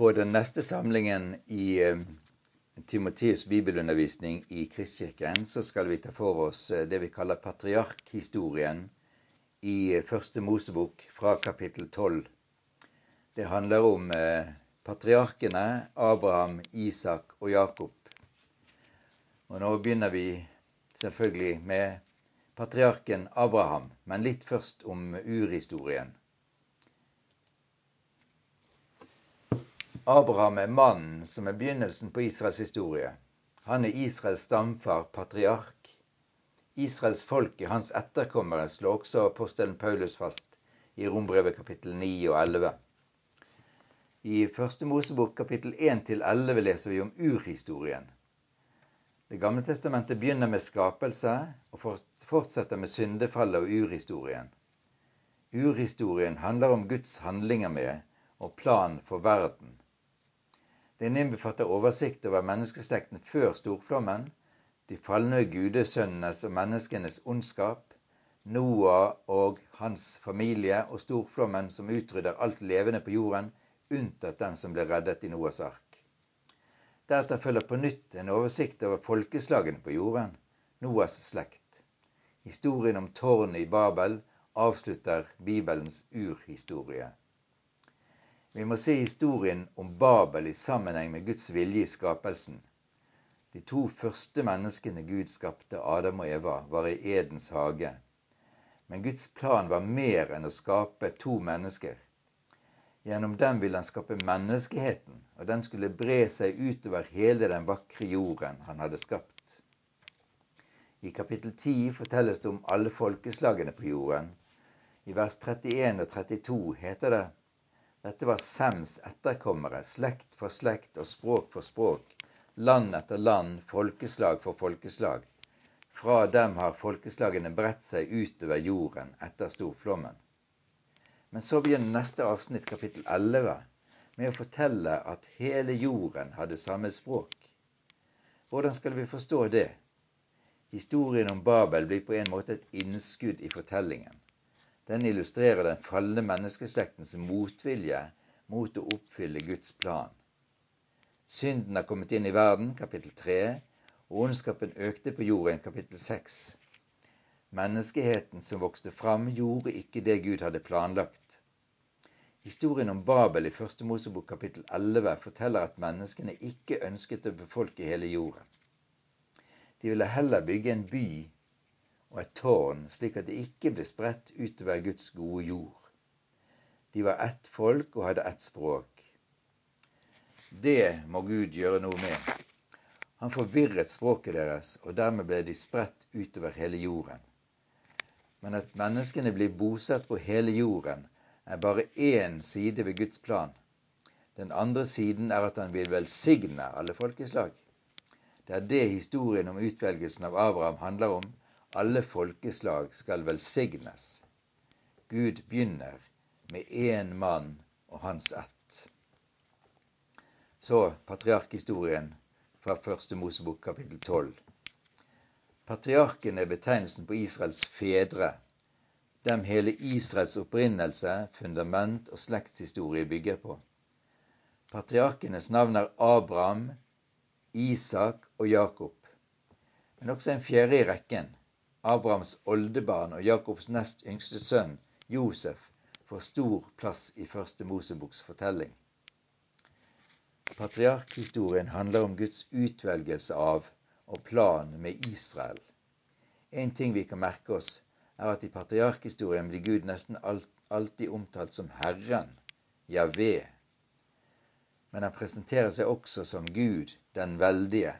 På den neste samlingen i eh, Timoteus bibelundervisning i Kristkirken så skal vi ta for oss eh, det vi kaller patriarkhistorien i eh, Første Mosebok fra kapittel 12. Det handler om patriarkene Abraham, Isak og Jakob. Og nå begynner vi selvfølgelig med patriarken Abraham, men litt først om urhistorien. Abraham er mannen som er begynnelsen på Israels historie. Han er Israels stamfar, patriark. Israels folk er hans etterkommere, slår også apostelen Paulus fast i Rombrevet kapittel 9 og 11. I Første Mosebok kapittel 1-11 leser vi om urhistorien. Det gamle testamentet begynner med skapelse og fortsetter med syndefallet og urhistorien. Urhistorien handler om Guds handlinger med og plan for verden. Den innbefatter oversikt over menneskeslekten før storflommen, de falne gudesønnenes og menneskenes ondskap, Noah og hans familie og storflommen som utrydder alt levende på jorden, unntatt den som ble reddet i Noahs ark. Deretter følger på nytt en oversikt over folkeslagene på jorden, Noahs slekt. Historien om tårnet i Babel avslutter Bibelens urhistorie. Vi må se historien om Babel i sammenheng med Guds vilje i skapelsen. De to første menneskene Gud skapte, Adam og Eva, var i Edens hage. Men Guds plan var mer enn å skape to mennesker. Gjennom dem ville han skape menneskeheten, og den skulle bre seg utover hele den vakre jorden han hadde skapt. I kapittel 10 fortelles det om alle folkeslagene på jorden. I vers 31 og 32 heter det dette var Sems etterkommere, slekt for slekt og språk for språk, land etter land, folkeslag for folkeslag. Fra dem har folkeslagene bredt seg utover jorden etter storflommen. Men så begynner neste avsnitt, kapittel 11, med å fortelle at hele jorden hadde samme språk. Hvordan skal vi forstå det? Historien om Babel blir på en måte et innskudd i fortellingen. Den illustrerer den falne menneskeslektens motvilje mot å oppfylle Guds plan. Synden har kommet inn i verden, kapittel 3, og ondskapen økte på jorden, kapittel 6. Menneskeheten som vokste fram, gjorde ikke det Gud hadde planlagt. Historien om Babel i Første Mosebok kapittel 11 forteller at menneskene ikke ønsket å befolke hele jorden. De ville heller bygge en by og et tårn, slik at det ikke ble spredt utover Guds gode jord. De var ett folk og hadde ett språk. Det må Gud gjøre noe med. Han forvirret språket deres, og dermed ble de spredt utover hele jorden. Men at menneskene blir bosatt på hele jorden, er bare én side ved Guds plan. Den andre siden er at han vil velsigne alle folkeslag. Det er det historien om utvelgelsen av Abraham handler om, alle folkeslag skal velsignes. Gud begynner med én mann og hans ett. Så patriarkhistorien fra første Mosebok kapittel 12. Patriarken er betegnelsen på Israels fedre, dem hele Israels opprinnelse, fundament og slektshistorie bygger på. Patriarkenes navn er Abraham, Isak og Jakob, men også en fjerde i rekken, Abrahams oldebarn og Jakobs nest yngste sønn, Josef, får stor plass i første Moseboks fortelling. Patriarkhistorien handler om Guds utvelgelse av og plan med Israel. En ting vi kan merke oss, er at i patriarkhistorien blir Gud nesten alltid omtalt som Herren, Javé. Men han presenterer seg også som Gud, den veldige,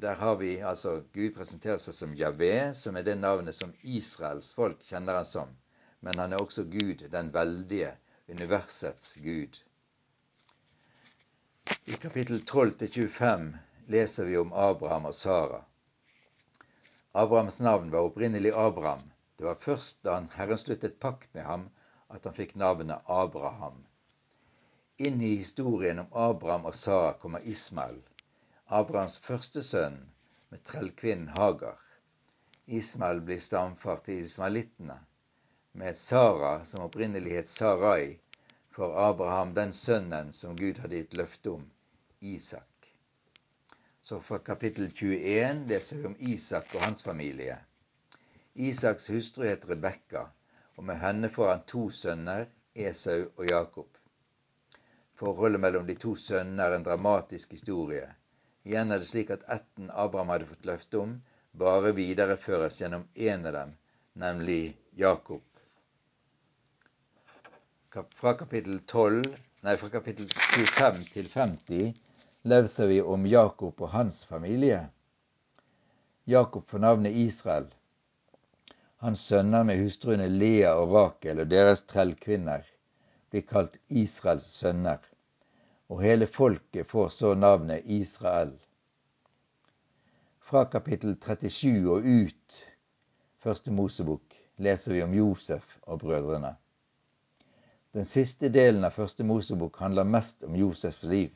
der har vi altså Gud presenterer seg som Javé, som er det navnet som Israels folk kjenner han som. Men han er også Gud, den veldige, universets Gud. I kapittel 12-25 leser vi om Abraham og Sara. Abrahams navn var opprinnelig Abraham. Det var først da Herren sluttet pakt med ham, at han fikk navnet Abraham. Inn i historien om Abraham og Sara kommer Ismael. Abrahams første sønn med trellkvinnen Hagar. Ismael blir stamfar til ismaelittene. Med Sara, som opprinnelig het Sarai, for Abraham den sønnen som Gud hadde gitt løfte om, Isak. Så fra kapittel 21 leser vi om Isak og hans familie. Isaks hustru het Rebekka, og med henne får han to sønner, Esau og Jakob. Forholdet mellom de to sønnene er en dramatisk historie. Igjen er det slik at ætten Abraham hadde fått løfte om, bare videreføres gjennom én av dem, nemlig Jakob. Fra kapittel 12, nei, fra kapittel 25 til 50 leser vi om Jakob og hans familie. Jakob får navnet Israel. Hans sønner med hustruene Lea og Rakel og deres trellkvinner blir kalt Israels sønner, og hele folket får så navnet Israel. Fra kapittel 37 og ut, første Mosebok, leser vi om Josef og brødrene. Den siste delen av første Mosebok handler mest om Josefs liv,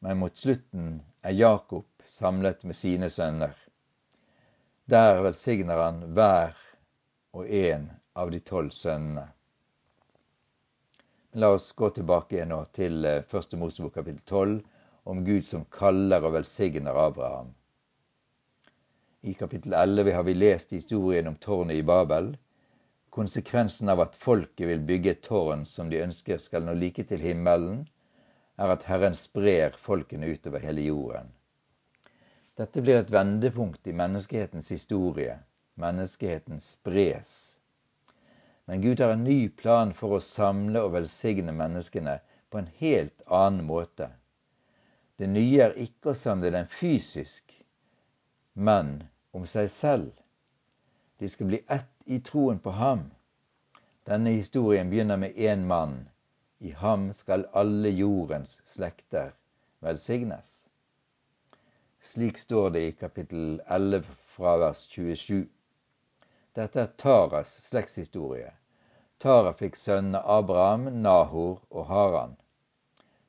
men mot slutten er Jakob samlet med sine sønner. Der velsigner han hver og en av de tolv sønnene. La oss gå tilbake nå til eh, første Mosebok kapittel 12 om Gud som kaller og velsigner Abraham. I kapittel 11 har vi lest historien om tårnet i Babel. Konsekvensen av at folket vil bygge et tårn som de ønsker skal nå like til himmelen, er at Herren sprer folkene utover hele jorden. Dette blir et vendepunkt i menneskehetens historie. Menneskeheten spres. Men Gud har en ny plan for å samle og velsigne menneskene på en helt annen måte. Det nye er ikke å samle dem fysisk, men om seg selv. De skal bli ett i troen på ham. Denne historien begynner med én mann. I ham skal alle jordens slekter velsignes. Slik står det i kapittel 11 fra vers 27. Dette er Taras slektshistorie. Tara fikk sønnene Abraham, Nahor og Haran.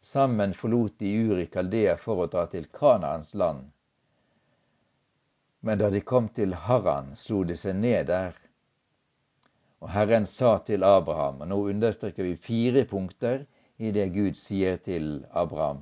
Sammen forlot de Uri Kaldea for å dra til Kanaans land. Men da de kom til Haran, slo de seg ned der. Og Herren sa til Abraham, og nå understreker vi fire punkter i det Gud sier til Abraham.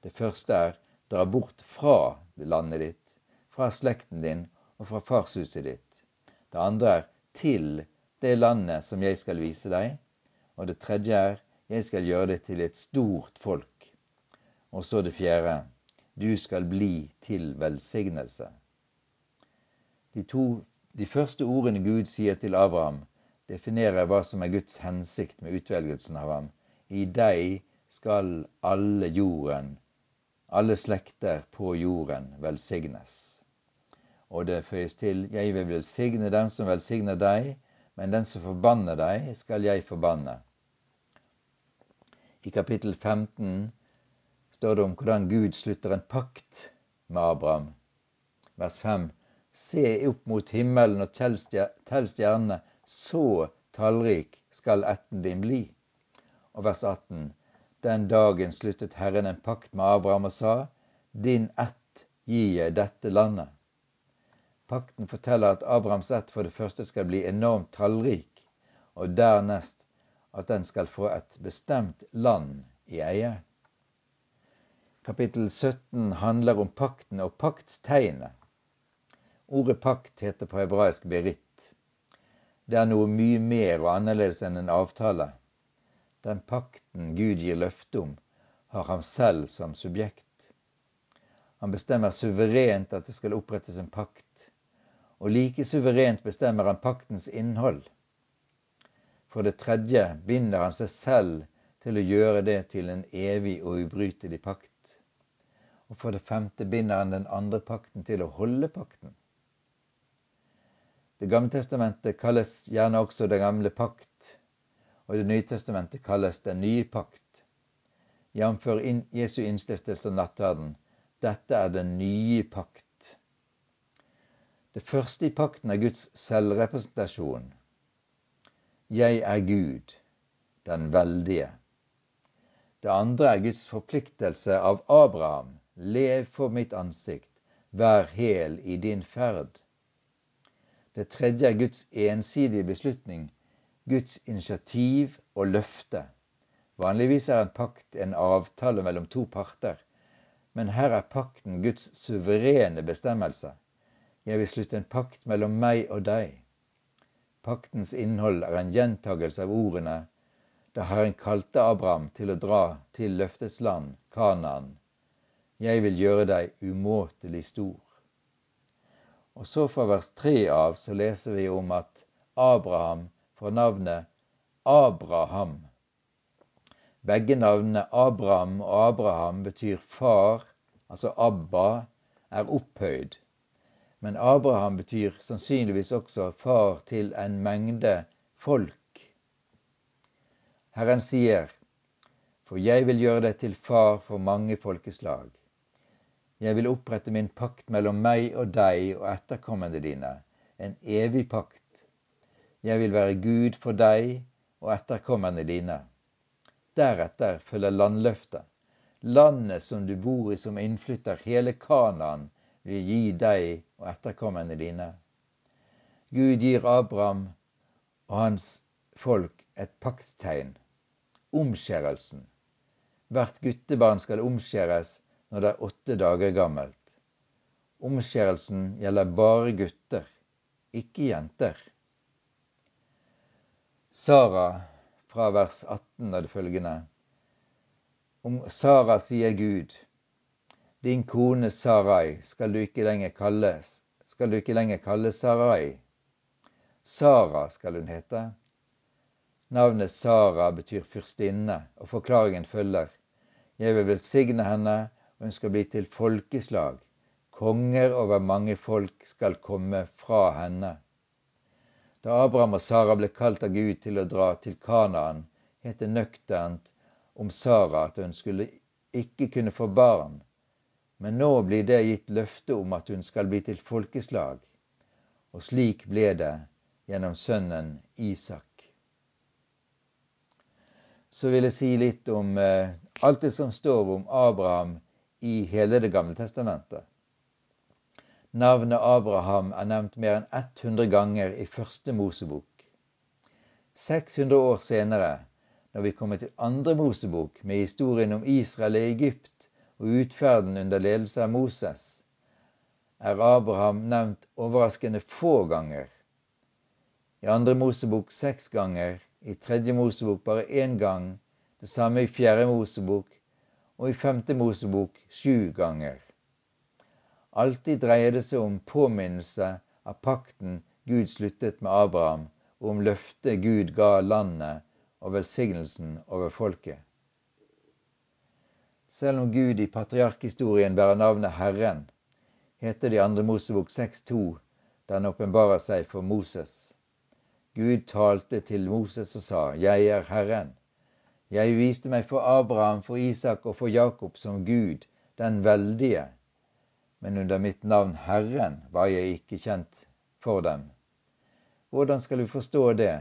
Det første er dra bort fra landet ditt, fra slekten din og fra farshuset ditt. Det andre er til det landet som jeg skal vise deg. Og det tredje er jeg skal gjøre det til et stort folk. Og så det fjerde du skal bli til velsignelse. De, to, de første ordene Gud sier til Abraham, definerer hva som er Guds hensikt med utvelgelsen av ham. I deg skal alle jorden, alle slekter på jorden, velsignes. Og det føyes til, jeg vil velsigne dem som velsigner deg, men den som forbanner deg, skal jeg forbanne. I kapittel 15 står det om hvordan Gud slutter en pakt med Abraham. Vers 5. Se opp mot himmelen og tell stjernene, så tallrik skal ætten din bli. Og vers 18. Den dagen sluttet Herren en pakt med Abraham og sa, Din ett gir jeg dette landet. Pakten forteller at Abrahams ett for det første skal bli enormt tallrik, og dernest at den skal få et bestemt land i eie. Kapittel 17 handler om pakten og paktstegnet. Ordet pakt heter på hebraisk berit. Det er noe mye mer og annerledes enn en avtale. Den pakten Gud gir løfte om, har ham selv som subjekt. Han bestemmer suverent at det skal opprettes en pakt og like suverent bestemmer han paktens innhold. For det tredje binder han seg selv til å gjøre det til en evig og ubrytelig pakt. Og for det femte binder han den andre pakten til å holde pakten. Det gamle testamentet kalles gjerne også Den gamle pakt, og Det nye testamentet kalles Den nye pakt. Jf. Jesu innstiftelse av nattverden. Dette er den nye pakt det første i pakten er Guds selvrepresentasjon. Jeg er Gud, den veldige. Det andre er Guds forpliktelse av Abraham. Lev for mitt ansikt, vær hel i din ferd. Det tredje er Guds ensidige beslutning, Guds initiativ og løfte. Vanligvis er en pakt en avtale mellom to parter, men her er pakten Guds suverene bestemmelse. Jeg vil slutte en pakt mellom meg og deg. Paktens innhold er en gjentagelse av ordene da Herren kalte Abraham til å dra til løftets land, Kanaan. Jeg vil gjøre deg umåtelig stor. Og så fra vers 3 av så leser vi om at Abraham får navnet Abraham. Begge navnene Abraham og Abraham betyr far, altså Abba, er opphøyd. Men Abraham betyr sannsynligvis også far til en mengde folk Herren sier, for jeg vil gjøre deg til far for mange folkeslag. Jeg vil opprette min pakt mellom meg og deg og etterkommende dine, en evig pakt. Jeg vil være Gud for deg og etterkommende dine. Deretter følger landløftet. Landet som du bor i som innflytter, hele Kanaan, vil gi deg og etterkommende dine. Gud gir Abraham og hans folk et paktstegn omskjærelsen. Hvert guttebarn skal omskjæres når det er åtte dager gammelt. Omskjærelsen gjelder bare gutter, ikke jenter. Sara fra vers 18 er det følgende. Om Sara sier Gud, din kone Sarai skal du ikke lenger kalles, skal du ikke lenger kalle Sarai. Sara skal hun hete, Navnet Sara betyr fyrstinne, og forklaringen følger. Jeg vil velsigne henne, og hun skal bli til folkeslag. Konger over mange folk skal komme fra henne. Da Abraham og Sara ble kalt av Gud til å dra til Kanaan, het det nøkternt om Sara at hun skulle ikke kunne få barn. Men nå blir det gitt løfte om at hun skal bli til folkeslag. Og slik ble det gjennom sønnen Isak så vil jeg si litt om eh, alt det som står om Abraham i hele Det gamle testamentet. Navnet Abraham er nevnt mer enn 100 ganger i første Mosebok. 600 år senere, når vi kommer til andre Mosebok med historien om Israel i Egypt og utferden under ledelse av Moses, er Abraham nevnt overraskende få ganger. I andre Mosebok seks ganger, i tredje Mosebok bare én gang, det samme i fjerde Mosebok og i femte Mosebok sju ganger. Alltid dreier det seg om påminnelse av pakten Gud sluttet med Abraham, og om løftet Gud ga landet og velsignelsen over folket. Selv om Gud i patriarkhistorien bærer navnet Herren, heter det i andre Mosebok 6.2 da han åpenbarer seg for Moses. Gud talte til Moses og sa, Jeg er Herren. Jeg viste meg for Abraham, for Isak og for Jakob som Gud, den veldige. Men under mitt navn Herren var jeg ikke kjent for dem. Hvordan skal du forstå det?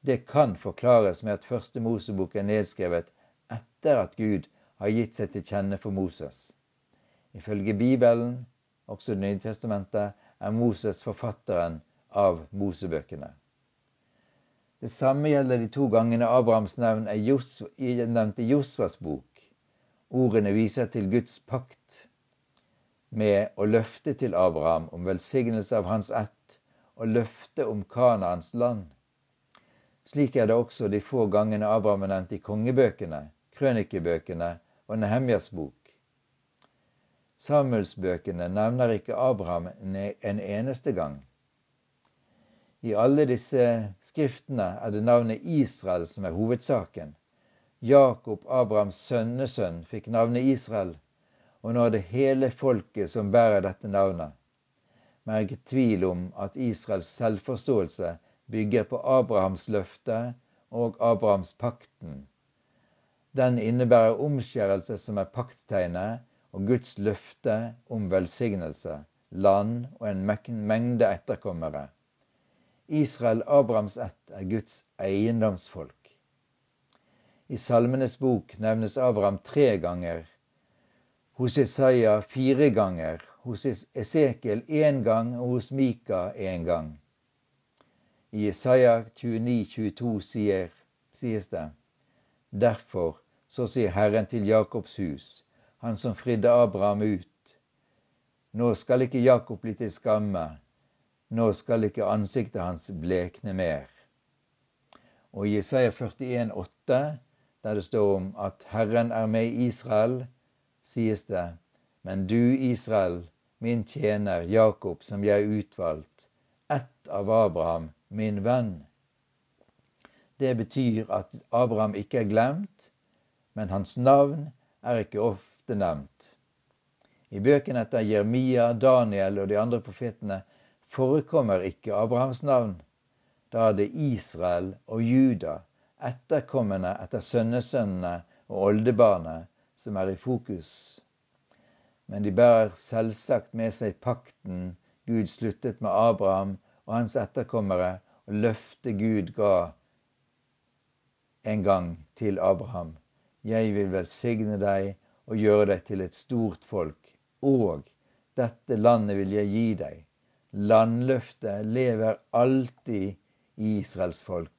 Det kan forklares med at første Mosebok er nedskrevet etter at Gud har gitt seg til kjenne for Moses. Ifølge Bibelen, også Det nye testamentet, er Moses forfatteren av Mosebøkene. Det samme gjelder de to gangene Abrahams navn er nevnt i Josvas bok. Ordene viser til Guds pakt med å løfte til Abraham om velsignelse av hans ett og løfte om Kanaans land. Slik er det også de få gangene Abraham er nevnt i kongebøkene, krønikebøkene og Nehemjas bok. Samuelsbøkene nevner ikke Abraham en eneste gang. I alle disse skriftene er det navnet Israel som er hovedsaken. Jakob, Abrahams sønnesønn, fikk navnet Israel, og nå er det hele folket som bærer dette navnet. Men ikke tvil om at Israels selvforståelse bygger på Abrahams løfte og Abrahams pakten. Den innebærer omskjærelse som er paktstegnet, og Guds løfte om velsignelse, land og en mengde etterkommere. Israel, Abrahams ett, er Guds eiendomsfolk. I Salmenes bok nevnes Abraham tre ganger, hos Isaiah fire ganger, hos Esekiel én gang og hos Mika én gang. I Isaiah 29, 22 sier, sies det:" Derfor, så sier Herren til Jakobs hus, han som fridde Abraham ut. Nå skal ikke Jakob bli til skamme, nå skal ikke ansiktet hans blekne mer. Og i Jesaja 41, 41,8, der det står om at Herren er med Israel, sies det, men du, Israel, min tjener Jakob, som jeg utvalgt, ett av Abraham, min venn. Det betyr at Abraham ikke er glemt, men hans navn er ikke ofte nevnt. I bøkene etter Jeremia, Daniel og de andre profetene forekommer ikke Abrahams navn. Da er det Israel og Juda, etterkommende etter sønnesønnene og oldebarnet, som er i fokus. Men de bærer selvsagt med seg pakten Gud sluttet med Abraham og hans etterkommere, og løftet Gud ga en gang til Abraham. Jeg vil velsigne deg og gjøre deg til et stort folk, og dette landet vil jeg gi deg. Landløftet lever alltid i Israels folk.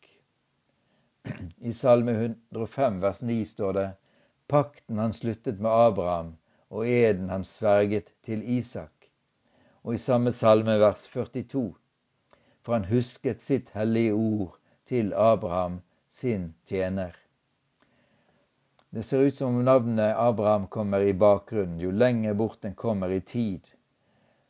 I Salme 105 vers 9 står det Pakten han sluttet med Abraham, og eden han sverget til Isak. Og i samme salme vers 42 For han husket sitt hellige ord til Abraham, sin tjener. Det ser ut som om navnet Abraham kommer i bakgrunnen jo lenger bort en kommer i tid.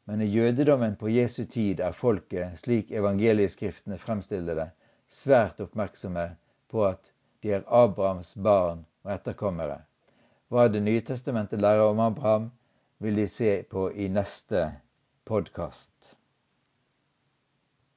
Men i jødedommen på Jesu tid er folket, slik evangelieskriftene fremstiller det, svært oppmerksomme på at de er Abrahams barn og etterkommere. Hva Det nye testamentet lærer om Abraham, vil de se på i neste podkast.